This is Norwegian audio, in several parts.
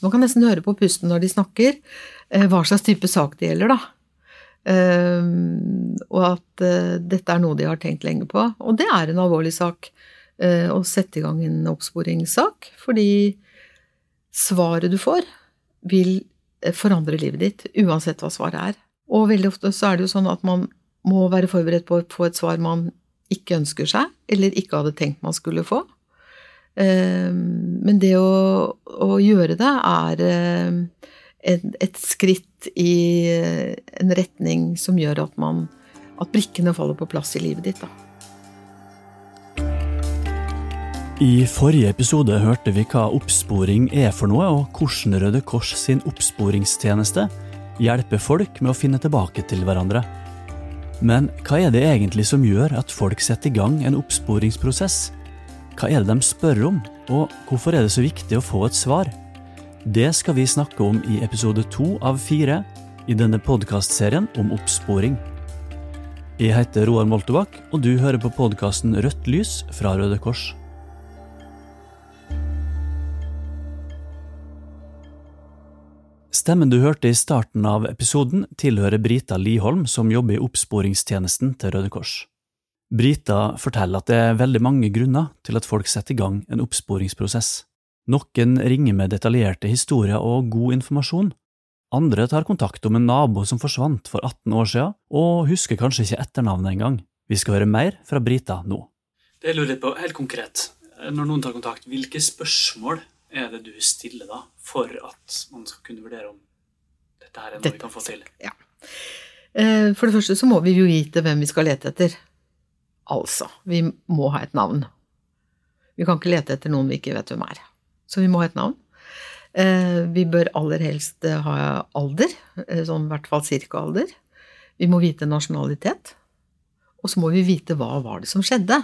Så man kan nesten høre på pusten når de snakker, eh, hva slags type sak det gjelder, da. Og at dette er noe de har tenkt lenge på. Og det er en alvorlig sak å sette i gang en oppsporingssak, fordi svaret du får, vil forandre livet ditt, uansett hva svaret er. Og veldig ofte så er det jo sånn at man må være forberedt på å få et svar man ikke ønsker seg, eller ikke hadde tenkt man skulle få. Men det å, å gjøre det er et, et, skritt i en retning som gjør at man at brikkene faller på plass i livet ditt. da. I forrige episode hørte vi hva oppsporing er for noe, og hvordan Røde Kors sin oppsporingstjeneste hjelper folk med å finne tilbake til hverandre. Men hva er det egentlig som gjør at folk setter i gang en oppsporingsprosess? Hva er det de spør om, og hvorfor er det så viktig å få et svar? Det skal vi snakke om i episode to av fire i denne podkastserien om oppsporing. Jeg heter Roar Moltebakk, og du hører på podkasten Rødt lys fra Røde Kors. Stemmen du hørte i starten av episoden, tilhører Brita Liholm, som jobber i oppsporingstjenesten til Røde Kors. Brita forteller at det er veldig mange grunner til at folk setter i gang en oppsporingsprosess. Noen ringer med detaljerte historier og god informasjon. Andre tar kontakt om en nabo som forsvant for 18 år siden, og husker kanskje ikke etternavnet engang. Vi skal høre mer fra Brita nå. Det jeg lurer litt på, helt konkret, når noen tar kontakt, hvilke spørsmål er det du stiller da, for at man skal kunne vurdere om dette her er noe vi kan få til? Ja. Eh, for det første så må vi jo vite hvem vi skal lete etter. Altså, vi må ha et navn. Vi kan ikke lete etter noen vi ikke vet hvem er. Så vi må ha et navn. Eh, vi bør aller helst eh, ha alder, eh, sånn i hvert fall cirka alder. Vi må vite nasjonalitet. Og så må vi vite hva var det som skjedde.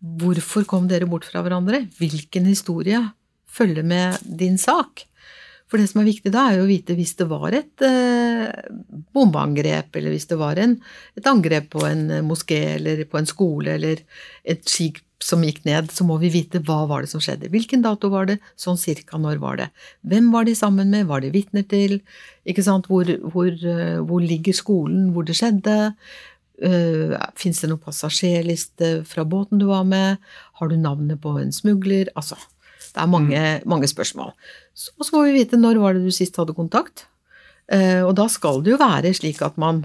Hvorfor kom dere bort fra hverandre? Hvilken historie følger med din sak? For det som er viktig da, er jo å vite hvis det var et eh, bombeangrep, eller hvis det var en, et angrep på en moské eller på en skole eller et skip som gikk ned, så må vi vite hva var det som skjedde. Hvilken dato var det? Sånn cirka når var det? Hvem var de sammen med? Var de vitner til? Ikke sant? Hvor, hvor, eh, hvor ligger skolen hvor det skjedde? Uh, Fins det noen passasjerliste fra båten du var med? Har du navnet på en smugler? Altså, det er mange, mm. mange spørsmål. Og så må vi vite når var det du sist hadde kontakt. Eh, og da skal det jo være slik at man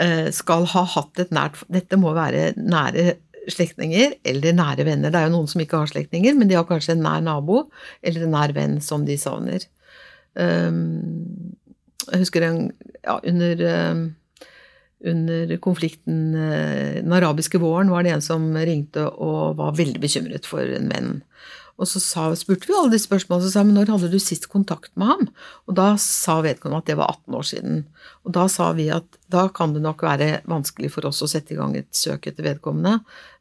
eh, skal ha hatt et nært Dette må være nære slektninger eller nære venner. Det er jo noen som ikke har slektninger, men de har kanskje en nær nabo eller en nær venn som de savner. Um, jeg husker en, ja, under, um, under konflikten uh, Den arabiske våren var det en som ringte og var veldig bekymret for en venn. Og så sa, spurte vi alle de spørsmålene, og så sa men når hadde du sist kontakt med ham? Og da sa vedkommende at det var 18 år siden. Og da sa vi at da kan det nok være vanskelig for oss å sette i gang et søk etter vedkommende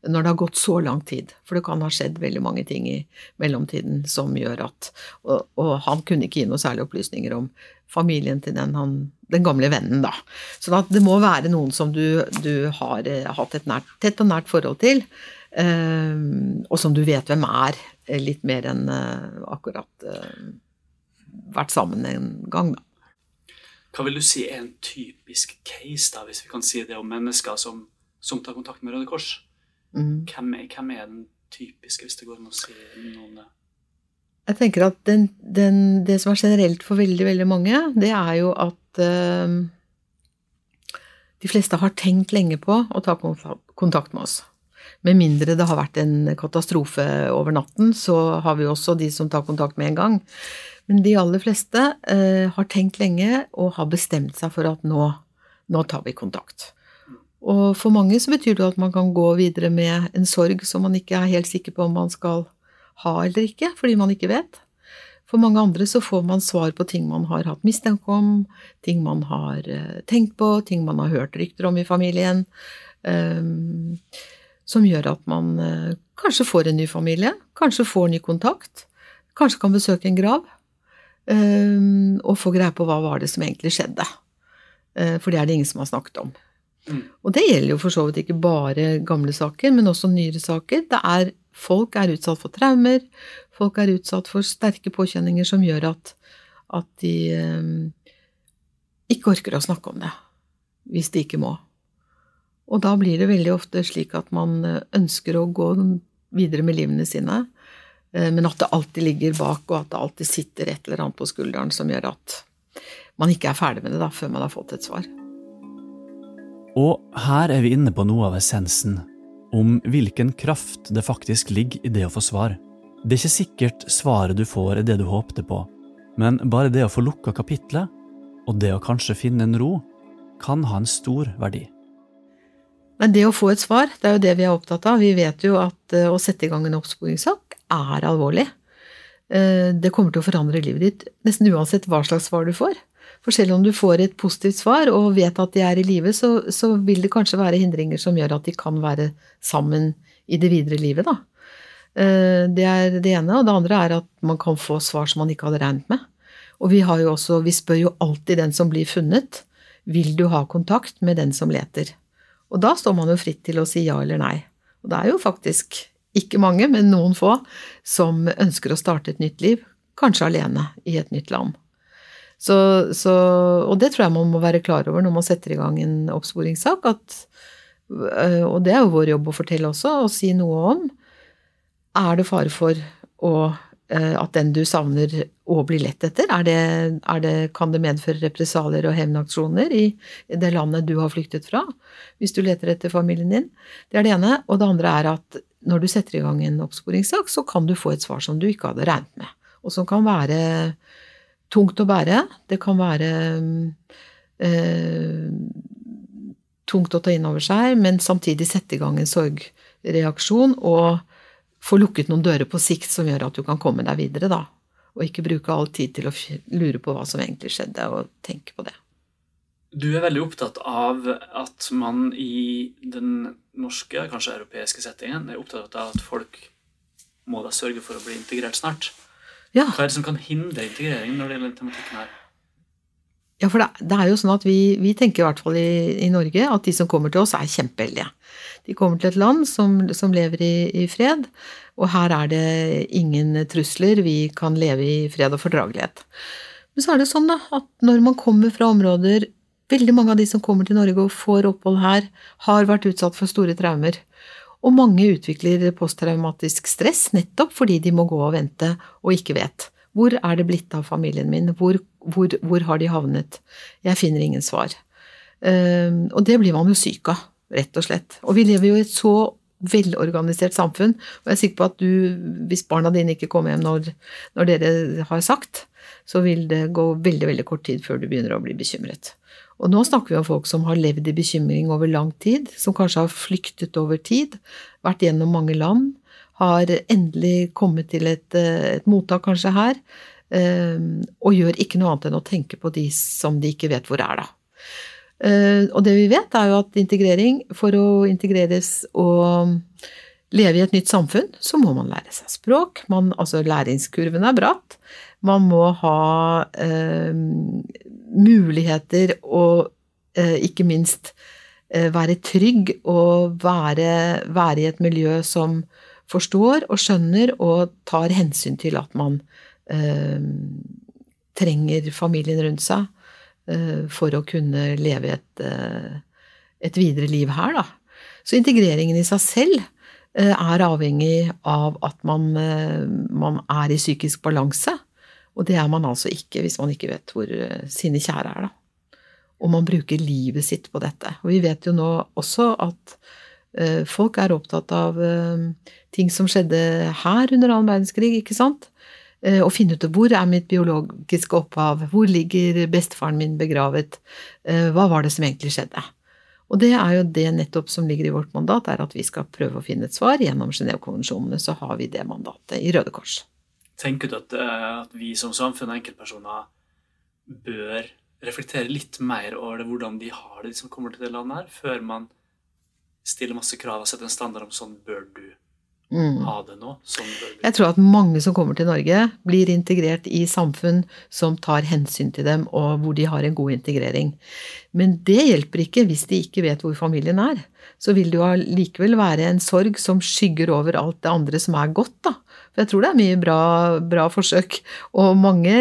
når det har gått så lang tid. For det kan ha skjedd veldig mange ting i mellomtiden som gjør at Og, og han kunne ikke gi noe særlig opplysninger om familien til den, han, den gamle vennen, da. Så det må være noen som du, du har eh, hatt et nært, tett og nært forhold til. Uh, og som du vet hvem er, Eh, litt mer enn uh, akkurat uh, vært sammen en gang, da. Hva vil du si er en typisk case, da, hvis vi kan si det om mennesker som, som tar kontakt med Røde Kors? Mm. Hvem, er, hvem, er, den typiske, hvis det går an å si noen Jeg tenker at den, den, det som er generelt for veldig, veldig mange, det er jo at uh, de fleste har tenkt lenge på å ta kontakt med oss. Med mindre det har vært en katastrofe over natten, så har vi også de som tar kontakt med en gang. Men de aller fleste eh, har tenkt lenge og har bestemt seg for at nå, nå tar vi kontakt. Og for mange så betyr det at man kan gå videre med en sorg som man ikke er helt sikker på om man skal ha eller ikke, fordi man ikke vet. For mange andre så får man svar på ting man har hatt mistanke om, ting man har eh, tenkt på, ting man har hørt rykter om i familien. Um, som gjør at man eh, kanskje får en ny familie, kanskje får ny kontakt, kanskje kan besøke en grav, eh, og få greie på hva var det som egentlig skjedde. Eh, for det er det ingen som har snakket om. Mm. Og det gjelder jo for så vidt ikke bare gamle saker, men også nyere saker. Det er Folk er utsatt for traumer, folk er utsatt for sterke påkjenninger som gjør at, at de ikke orker å snakke om det hvis de ikke må. Og da blir det veldig ofte slik at man eh, ønsker å gå videre med livene sine, eh, men at det alltid ligger bak, og at det alltid sitter et eller annet på skulderen som gjør at man ikke er ferdig med det da, før man har fått et svar. Og her er vi inne på noe av essensen, om hvilken kraft det faktisk ligger i det å få svar. Det er ikke sikkert svaret du får er det du håpte på, men bare det å få lukka kapitlet, og det å kanskje finne en ro, kan ha en stor verdi. Men det å få et svar, det er jo det vi er opptatt av. Vi vet jo at eh, å sette i gang en oppsporingssak er alvorlig. Eh, det kommer til å forandre livet ditt nesten uansett hva slags svar du får. For selv om du får et positivt svar og vet at de er i live, så, så, vil det kanskje være hindringer som gjør at de kan være sammen i det videre livet, da. Eh, det er det ene. Og det andre er at man kan få svar som man ikke hadde regnet med. Og vi har jo også, vi spør jo alltid den som blir funnet, vil du ha kontakt med den som leter? Og da står man jo fritt til å si ja eller nei. Og det er jo faktisk ikke mange, men noen få, som ønsker å starte et nytt liv, kanskje alene i et nytt land. Så, så, og det tror jeg man må være klar over når man setter i gang en oppsporingssak. At, øh, og det er jo vår jobb å fortelle også, og si noe om. Er det fare for å, at den du savner å blir lett etter, er det, er det, kan det medføre represalier og hevnaksjoner i det landet du har flyktet fra? Hvis du leter etter familien din. Det er det ene. Og det andre er at når du setter i gang en oppsporingssak, så kan du få et svar som du ikke hadde regnet med, og som kan være tungt å bære. Det kan være øh, tungt å ta inn over seg, men samtidig sette i gang en sorgreaksjon og få lukket noen dører på sikt som gjør at du kan komme deg videre, da. Og ikke bruke all tid til å lure på hva som egentlig skjedde, og tenke på det. Du er veldig opptatt av at man i den norske, kanskje europeiske settingen, er opptatt av at folk må da sørge for å bli integrert snart. Ja. Hva er det som kan hindre integreringen når det gjelder tematikken her? Ja, for det, er jo sånn at vi, vi tenker i hvert fall i, i, Norge at de som kommer til oss, er kjempeheldige. De kommer til et land som, som lever i, i, fred, og her er det ingen trusler. Vi kan leve i fred og fordragelighet. Men så er det sånn da, at når man kommer fra områder Veldig mange av de som kommer til Norge og får opphold her, har vært utsatt for store traumer. Og mange utvikler posttraumatisk stress nettopp fordi de må gå og vente og ikke vet. Hvor er det blitt av familien min? Hvor, hvor, hvor har de havnet? Jeg finner ingen svar. Uh, og det blir man jo syk av, rett og slett. Og vi lever jo i et så velorganisert samfunn, og jeg er sikker på at du, hvis barna dine ikke kommer hjem når, når dere har sagt, så vil det gå veldig, veldig kort tid før du begynner å bli bekymret. Og nå snakker vi om folk som har levd i bekymring over lang tid, som kanskje har flyktet over tid, vært gjennom mange land, har endelig kommet til et, eh, et mottak kanskje her, eh, og gjør ikke noe annet enn å tenke på de som de ikke vet hvor er, da. Eh, og det vi vet, er jo at integrering, for å integreres og leve i et nytt samfunn, så må man lære seg språk. Man, altså læringskurven er bratt. Man må ha eh, muligheter og eh, ikke minst eh, være trygg og være, være, i et miljø som forstår og skjønner og tar hensyn til at man eh, trenger familien rundt seg eh, for å kunne leve et, eh, et videre liv her, da. Så integreringen i seg selv er avhengig av at man, man er i psykisk balanse. Og det er man altså ikke hvis man ikke vet hvor eh, sine kjære er, da. Og man bruker livet sitt på dette. Og vi vet jo nå også at folk er opptatt av uh, ting som skjedde her under annen verdenskrig, ikke sant? Og finne ut hvor er mitt biologiske opphav, hvor ligger bestefaren min begravet, hva var det som egentlig skjedde? Og det er jo det nettopp som ligger i vårt mandat, er at vi skal prøve å finne et svar. Gjennom Genévekonvensjonene så har vi det mandatet i Røde Kors. Tenker du at, eh, at vi som samfunn og enkeltpersoner bør reflektere litt mer over det, hvordan de har det, de som kommer til det landet her, før man stiller masse krav og setter en standard om sånn bør du mm. ha det nå? Jeg tror at mange som kommer til Norge, blir integrert i samfunn som tar hensyn til dem, og hvor de har en god integrering. Men det hjelper ikke hvis de ikke vet hvor familien er. Så vil det jo likevel være en sorg som skygger over alt det andre som er godt, da. For jeg tror det er mye bra, bra forsøk. Og mange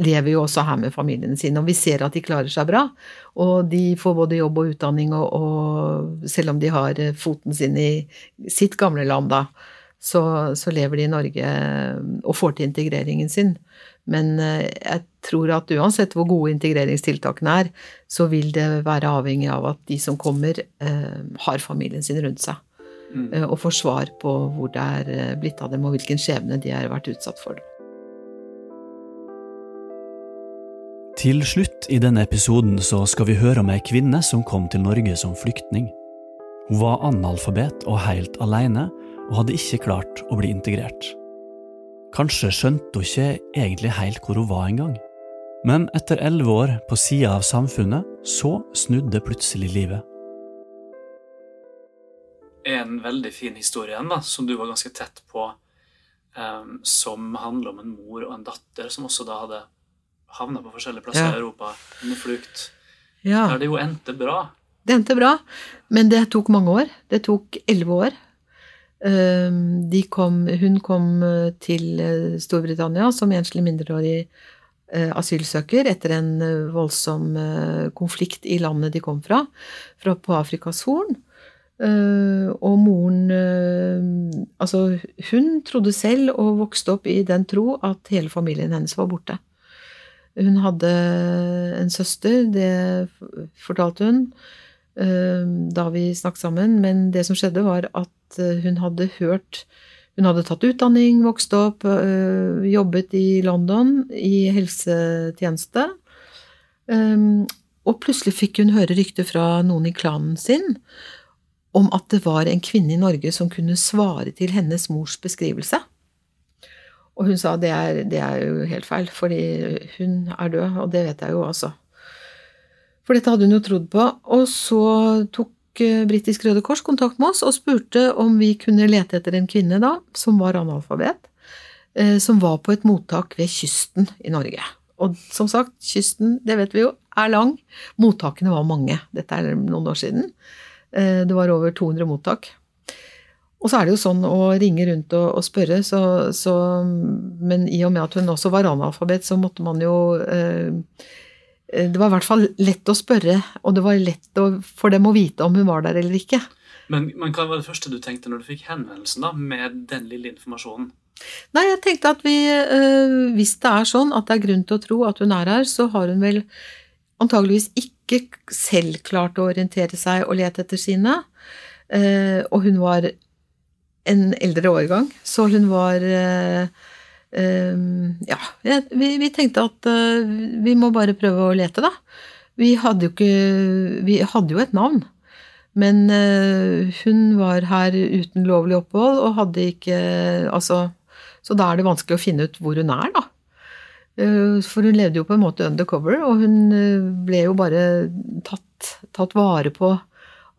lever jo også her med familiene sine, og vi ser at de klarer seg bra. Og de får både jobb og utdanning, og, og selv om de har foten sin i sitt gamle land, da, så, så, lever de i Norge og får til integreringen sin. Men eh, jeg tror at uansett hvor gode integreringstiltakene er, så vil det være avhengig av at de som kommer, eh, har familien sin rundt seg. Mm. Eh, og får svar på hvor det er eh, blitt av dem, og hvilken skjebne de har vært utsatt for. Til slutt i denne episoden så skal vi høre om ei kvinne som kom til Norge som flyktning. Hun var analfabet og helt alene, og hadde ikke klart å bli integrert. Kanskje skjønte hun ikke egentlig helt hvor hun var engang. Men etter elleve år på sida av samfunnet, så snudde plutselig livet en veldig fin historie igjen, da, som du var ganske tett på, um, som handler om en mor og en datter som også da hadde havna på forskjellige plasser ja. i Europa under flukt. Ja. Der det jo endte bra. Det endte bra, men det tok mange år. Det tok elleve år. Ehm, kom, hun kom eh, til eh, Storbritannia som enslig mindreårig eh, asylsøker etter en voldsom konflikt i landet de kom fra, fra på Afrikas Horn. Uh, og moren Altså, hun trodde selv og vokste opp i den tro at hele familien hennes var borte. Hun hadde en søster, det fortalte hun da vi snakket sammen, men det som skjedde, var at hun hadde hørt Hun hadde tatt utdanning, vokst opp, jobbet i London i helsetjeneste. Og plutselig fikk hun høre rykter fra noen i klanen sin om at det var en kvinne i Norge som kunne svare til hennes mors beskrivelse. Og hun sa det det er jo helt feil, fordi hun er død, og det vet jeg jo altså. For dette hadde hun jo trodd på. Og så tok eh, Britisk Røde Kors kontakt med oss og spurte om vi kunne lete etter en kvinne da, som var analfabet, eh, som var på et mottak ved kysten i Norge. Og som sagt, kysten, det vet vi jo, er lang. Mottakene var mange. Dette er noen år siden. Eh, det var over 200 mottak. Og så er det jo sånn å ringe rundt og, og spørre, så, så, Men i og med at hun også var analfabet, så måtte man jo eh, Det var i hvert fall lett å spørre, og det var lett å, for dem å vite om hun var der eller ikke. Men, men hva var det første du tenkte når du fikk henvendelsen da, med den lille informasjonen? Nei, jeg tenkte at vi, øh, hvis det er sånn at det er grunn til å tro at hun er her, så har hun vel antageligvis ikke selv klart å orientere seg og lete etter sine. Eh, og hun var en eldre årgang, så hun var eh, eh, Ja, vi, vi, tenkte at vi må bare prøve å lete, da. Vi hadde jo ikke Vi hadde jo et navn. Men hun var her uten lovlig opphold og hadde ikke Altså Så da er det vanskelig å finne ut hvor hun er, da. Eh, for hun levde jo på en måte undercover, og hun eh, ble jo bare tatt, tatt vare på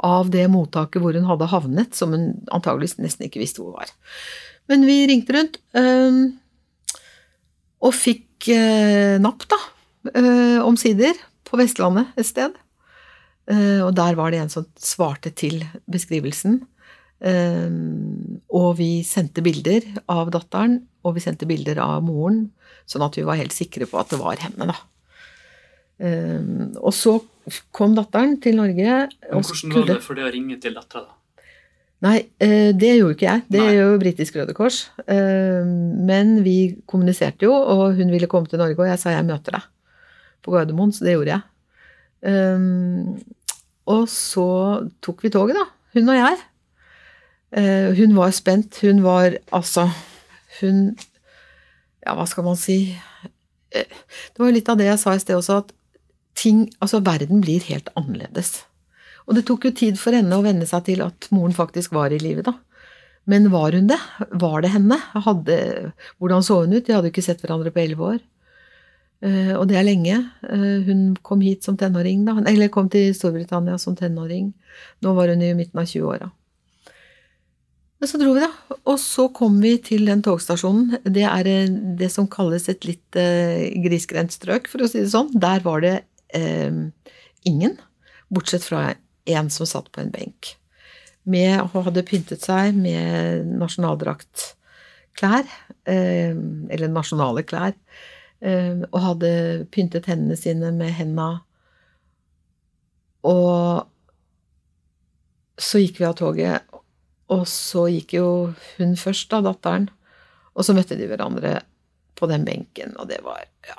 av det mottaket hvor hun hadde havnet, som hun antageligvis nesten ikke visste hvor hun var. Men vi ringte rundt, eh, og fikk napp, da, omsider, på Vestlandet et sted. Og der var det en som svarte til beskrivelsen. Og vi sendte bilder av datteren, og vi sendte bilder av moren Sånn at vi var helt sikre på at det var henne, da. Um, og så kom datteren til Norge. Men hvordan var det for det å ringe til dattera, da? Nei, uh, det gjorde ikke jeg. Det gjør jo Britisk Røde Kors. Uh, men vi kommuniserte jo, og hun ville komme til Norge, og jeg sa jeg møter deg på Gardermoen, så det gjorde jeg. Um, og så tok vi toget, da. Hun og jeg. Uh, hun var spent. Hun var altså Hun ja, hva skal man si eh, Det var litt av det jeg sa i sted også, at ting Altså, verden blir helt annerledes. Og det tok jo tid for henne å venne seg til at moren faktisk var i livet, da. Men var hun det? Var det henne? Hadde, hvordan så hun ut? De hadde jo ikke sett hverandre på elleve år. Uh, og det er lenge. Uh, hun kom hit som tenåring, da. Eller kom til Storbritannia som tenåring. Nå var hun i midten av 20-åra. Men så dro vi, da. Og så kom vi til den togstasjonen. Det er eh, det som kalles et litt eh, grisgrendt strøk, for å si det sånn. Der var det eh, ingen, bortsett fra en som satt på en benk. Med, og hadde pyntet seg med nasjonaldraktklær, eh, eller nasjonale klær, eh, og hadde pyntet hendene sine med henda. Og så gikk vi av toget, og så gikk jo hun først, da, datteren. Og så møtte de hverandre på den benken, og det var ja,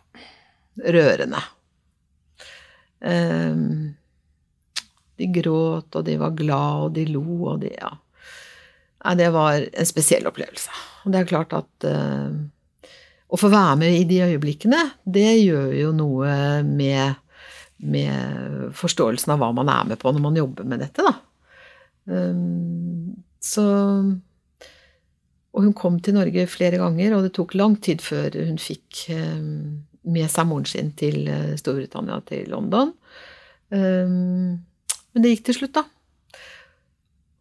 rørende. Um, de gråt, og de var glad, og de lo, og de Ja. Nei, det var en spesiell opplevelse. Og det er klart at uh, å få være med i de øyeblikkene, det gjør jo noe med, med forståelsen av hva man er med på når man jobber med dette, da. Um, så Og hun kom til Norge flere ganger, og det tok lang tid før hun fikk um, med seg moren sin til Storbritannia, til London. Um, men det gikk til slutt, da.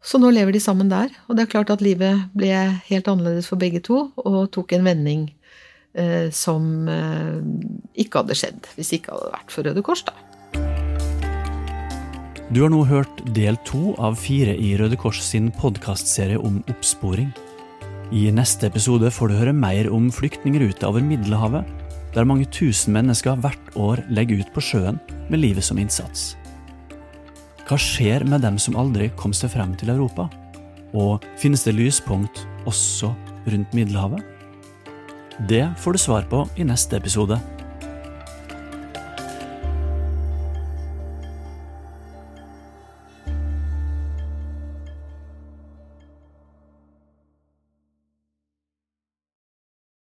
Så nå lever de sammen der, og det er klart at livet ble helt annerledes for begge to, og tok en vending eh, som eh, ikke hadde skjedd hvis det ikke hadde vært for Røde Kors, da. Du har nå hørt del to av fire i Røde Kors sin podkastserie om oppsporing. I neste episode får du høre mer om flyktningruta over Middelhavet, der mange tusen mennesker hvert år legger ut på sjøen med livet som innsats. Hva skjer med dem som aldri kom seg frem til Europa? Og finnes det lyspunkt også rundt Middelhavet? Det får du svar på i neste episode